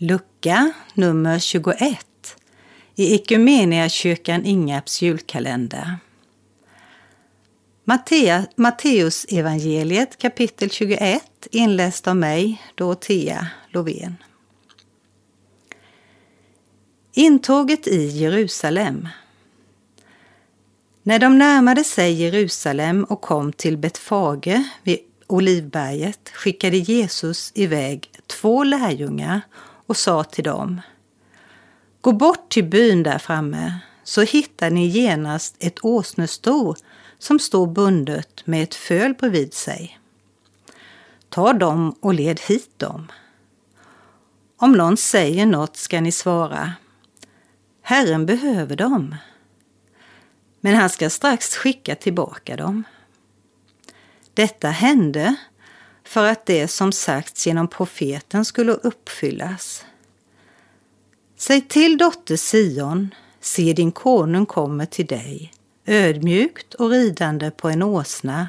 Lucka nummer 21 i Equmeniakyrkan Ingarps julkalender. Matteus evangeliet kapitel 21 inläst av mig, Dorotea Lovén. Intåget i Jerusalem. När de närmade sig Jerusalem och kom till Betfage vid Olivberget skickade Jesus iväg två lärjungar och sa till dem Gå bort till byn där framme så hittar ni genast ett åsnesto som står bundet med ett föl bredvid sig. Ta dem och led hit dem. Om någon säger något ska ni svara Herren behöver dem. Men han ska strax skicka tillbaka dem. Detta hände för att det som sagts genom profeten skulle uppfyllas. Säg till dotter Sion, se din konung kommer till dig, ödmjukt och ridande på en åsna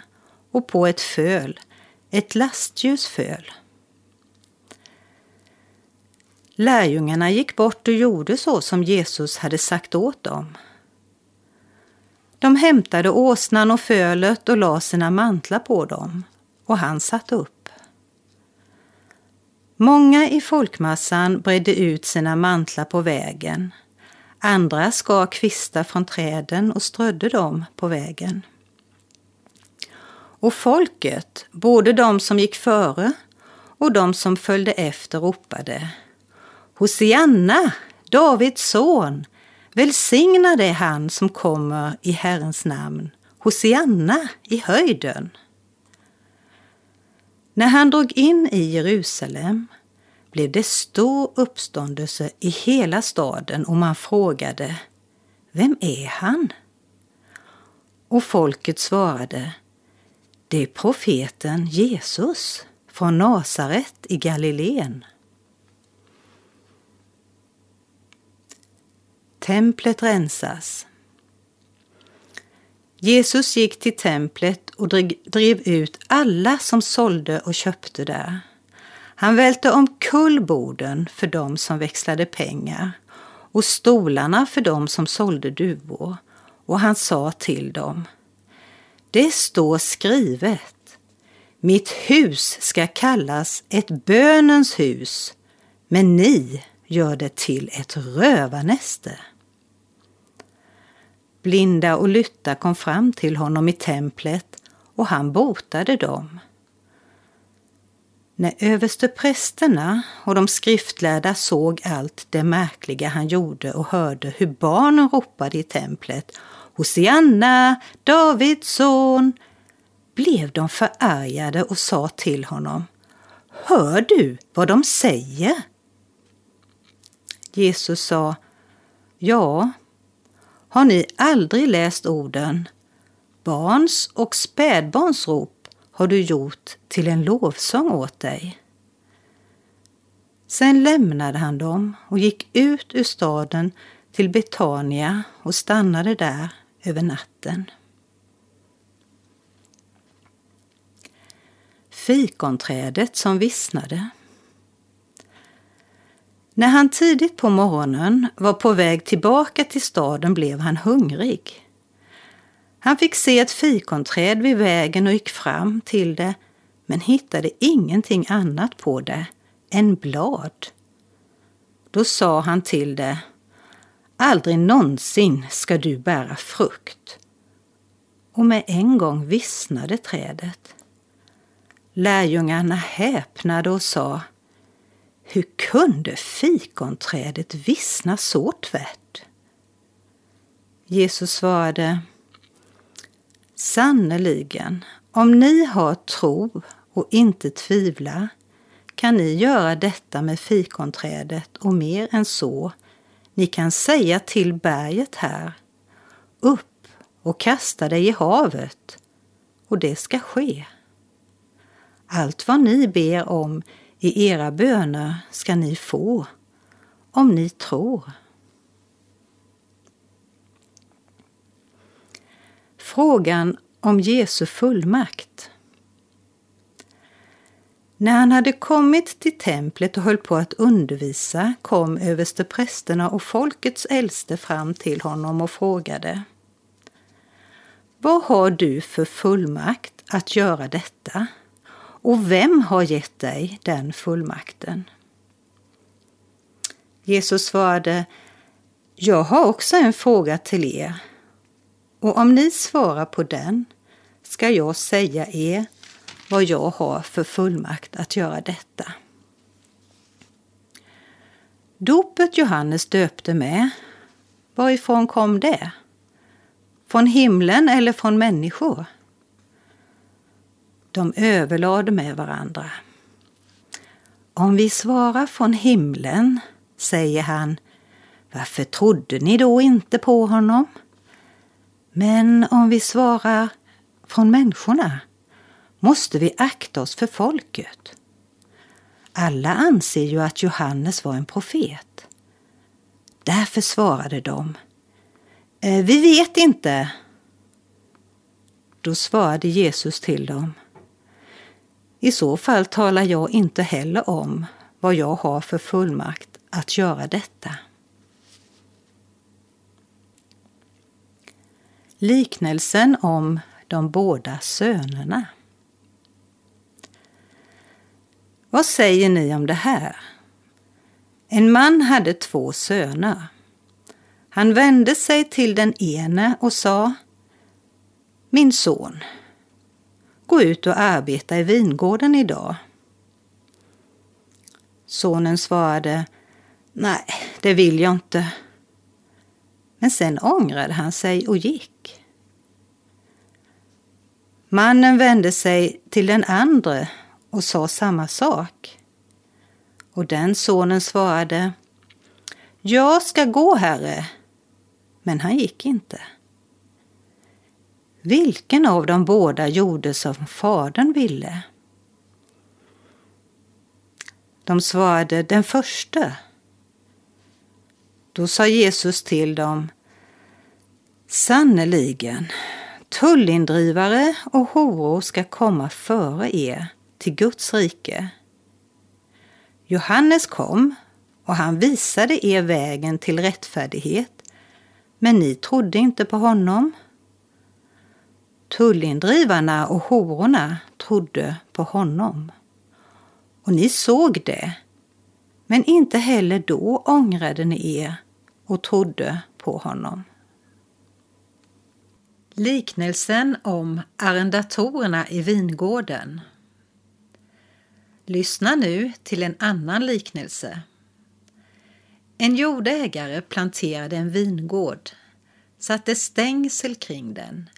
och på ett föl, ett lastljus föl. Lärjungarna gick bort och gjorde så som Jesus hade sagt åt dem. De hämtade åsnan och fölet och la sina mantlar på dem och han satt upp. Många i folkmassan bredde ut sina mantlar på vägen. Andra skar kvistar från träden och strödde dem på vägen. Och folket, både de som gick före och de som följde efter, ropade Hosianna, Davids son, välsignad är han som kommer i Herrens namn, Hosianna i höjden. När han drog in i Jerusalem blev det stor uppståndelse i hela staden och man frågade Vem är han? Och folket svarade Det är profeten Jesus från Nasaret i Galileen. Templet rensas. Jesus gick till templet och drev ut alla som sålde och köpte där. Han välte omkull borden för dem som växlade pengar och stolarna för dem som sålde duvor och han sa till dem Det står skrivet Mitt hus ska kallas ett bönens hus men ni gör det till ett rövarnäste. Blinda och lytta kom fram till honom i templet och han botade dem. När översteprästerna och de skriftlärda såg allt det märkliga han gjorde och hörde hur barnen ropade i templet Hosianna, Davids son, blev de förargade och sa till honom Hör du vad de säger? Jesus sa Ja, har ni aldrig läst orden Barns och spädbarns rop har du gjort till en lovsång åt dig. Sen lämnade han dem och gick ut ur staden till Betania och stannade där över natten. Fikonträdet som vissnade. När han tidigt på morgonen var på väg tillbaka till staden blev han hungrig. Han fick se ett fikonträd vid vägen och gick fram till det men hittade ingenting annat på det än blad. Då sa han till det Aldrig någonsin ska du bära frukt. Och med en gång vissnade trädet. Lärjungarna häpnade och sa hur kunde fikonträdet vissna så tvärt? Jesus svarade Sannerligen, om ni har tro och inte tvivlar kan ni göra detta med fikonträdet och mer än så. Ni kan säga till berget här, upp och kasta dig i havet, och det ska ske. Allt vad ni ber om i era böner ska ni få, om ni tror. Frågan om Jesu fullmakt. När han hade kommit till templet och höll på att undervisa kom översteprästerna och folkets äldste fram till honom och frågade Vad har du för fullmakt att göra detta? Och vem har gett dig den fullmakten? Jesus svarade Jag har också en fråga till er och om ni svarar på den ska jag säga er vad jag har för fullmakt att göra detta. Dopet Johannes döpte med, varifrån kom det? Från himlen eller från människor? De överlade med varandra. Om vi svarar från himlen, säger han, varför trodde ni då inte på honom? Men om vi svarar från människorna måste vi akta oss för folket. Alla anser ju att Johannes var en profet. Därför svarade de. Eh, vi vet inte. Då svarade Jesus till dem. I så fall talar jag inte heller om vad jag har för fullmakt att göra detta. Liknelsen om de båda sönerna. Vad säger ni om det här? En man hade två söner. Han vände sig till den ene och sa Min son, gå ut och arbeta i vingården idag. Sonen svarade Nej, det vill jag inte. Men sen ångrade han sig och gick. Mannen vände sig till den andre och sa samma sak. Och den sonen svarade Jag ska gå, herre. Men han gick inte. Vilken av de båda gjorde som fadern ville? De svarade den första. Då sa Jesus till dem Sannerligen, tullindrivare och horor ska komma före er till Guds rike. Johannes kom och han visade er vägen till rättfärdighet, men ni trodde inte på honom. Tullindrivarna och hororna trodde på honom. Och ni såg det, men inte heller då ångrade ni er och trodde på honom. Liknelsen om arrendatorerna i vingården Lyssna nu till en annan liknelse. En jordägare planterade en vingård, satte stängsel kring den,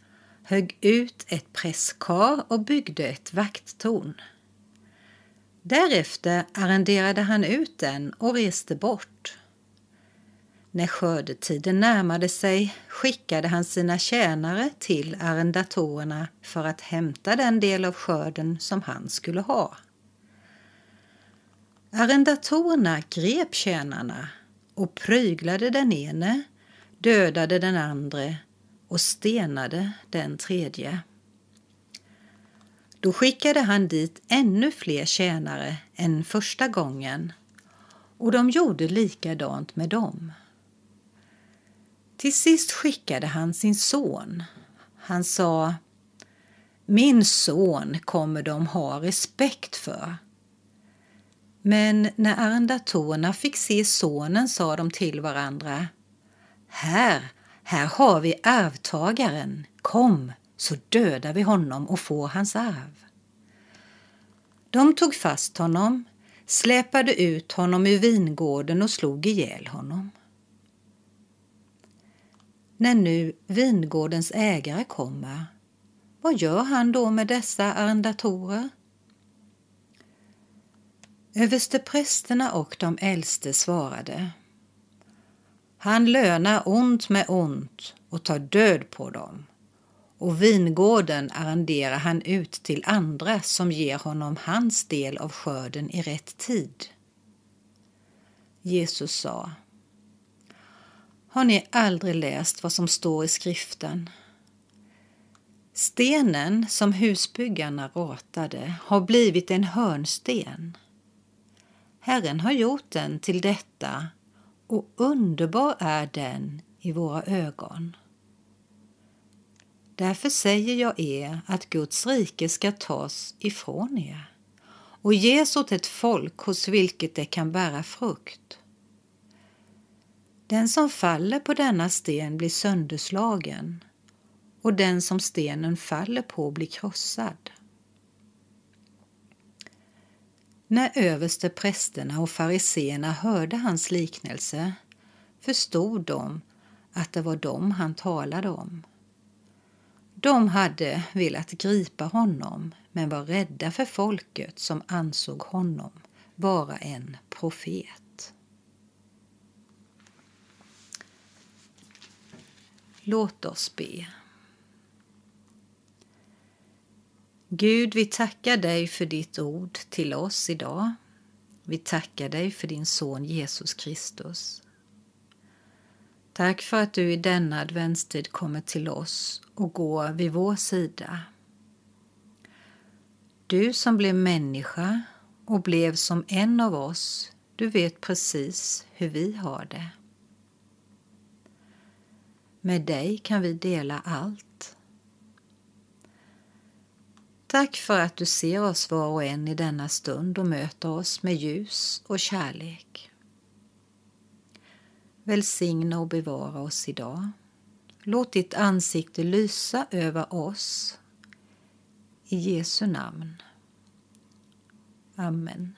högg ut ett presskar och byggde ett vakttorn. Därefter arrenderade han ut den och reste bort. När skördetiden närmade sig skickade han sina tjänare till arrendatorerna för att hämta den del av skörden som han skulle ha. Arrendatorerna grep tjänarna och pryglade den ene, dödade den andre och stenade den tredje. Då skickade han dit ännu fler tjänare än första gången och de gjorde likadant med dem. Till sist skickade han sin son. Han sa Min son kommer de ha respekt för men när arrendatorerna fick se sonen sa de till varandra Här, här har vi arvtagaren. Kom, så dödar vi honom och får hans arv. De tog fast honom, släpade ut honom ur vingården och slog ihjäl honom. När nu vingårdens ägare kommer, vad gör han då med dessa arrendatorer? Översteprästerna och de äldste svarade han lönar ont med ont och tar död på dem och vingården arrenderar han ut till andra som ger honom hans del av skörden i rätt tid. Jesus sa Har ni aldrig läst vad som står i skriften? Stenen som husbyggarna ratade har blivit en hörnsten. Herren har gjort den till detta och underbar är den i våra ögon. Därför säger jag er att Guds rike ska tas ifrån er och ges åt ett folk hos vilket det kan bära frukt. Den som faller på denna sten blir sönderslagen och den som stenen faller på blir krossad. När överste prästerna och fariseerna hörde hans liknelse förstod de att det var dem han talade om. De hade velat gripa honom men var rädda för folket som ansåg honom vara en profet. Låt oss be. Gud, vi tackar dig för ditt ord till oss idag. Vi tackar dig för din son Jesus Kristus. Tack för att du i denna adventstid kommer till oss och går vid vår sida. Du som blev människa och blev som en av oss, du vet precis hur vi har det. Med dig kan vi dela allt. Tack för att du ser oss var och en i denna stund och möter oss med ljus och kärlek. Välsigna och bevara oss idag. Låt ditt ansikte lysa över oss. I Jesu namn. Amen.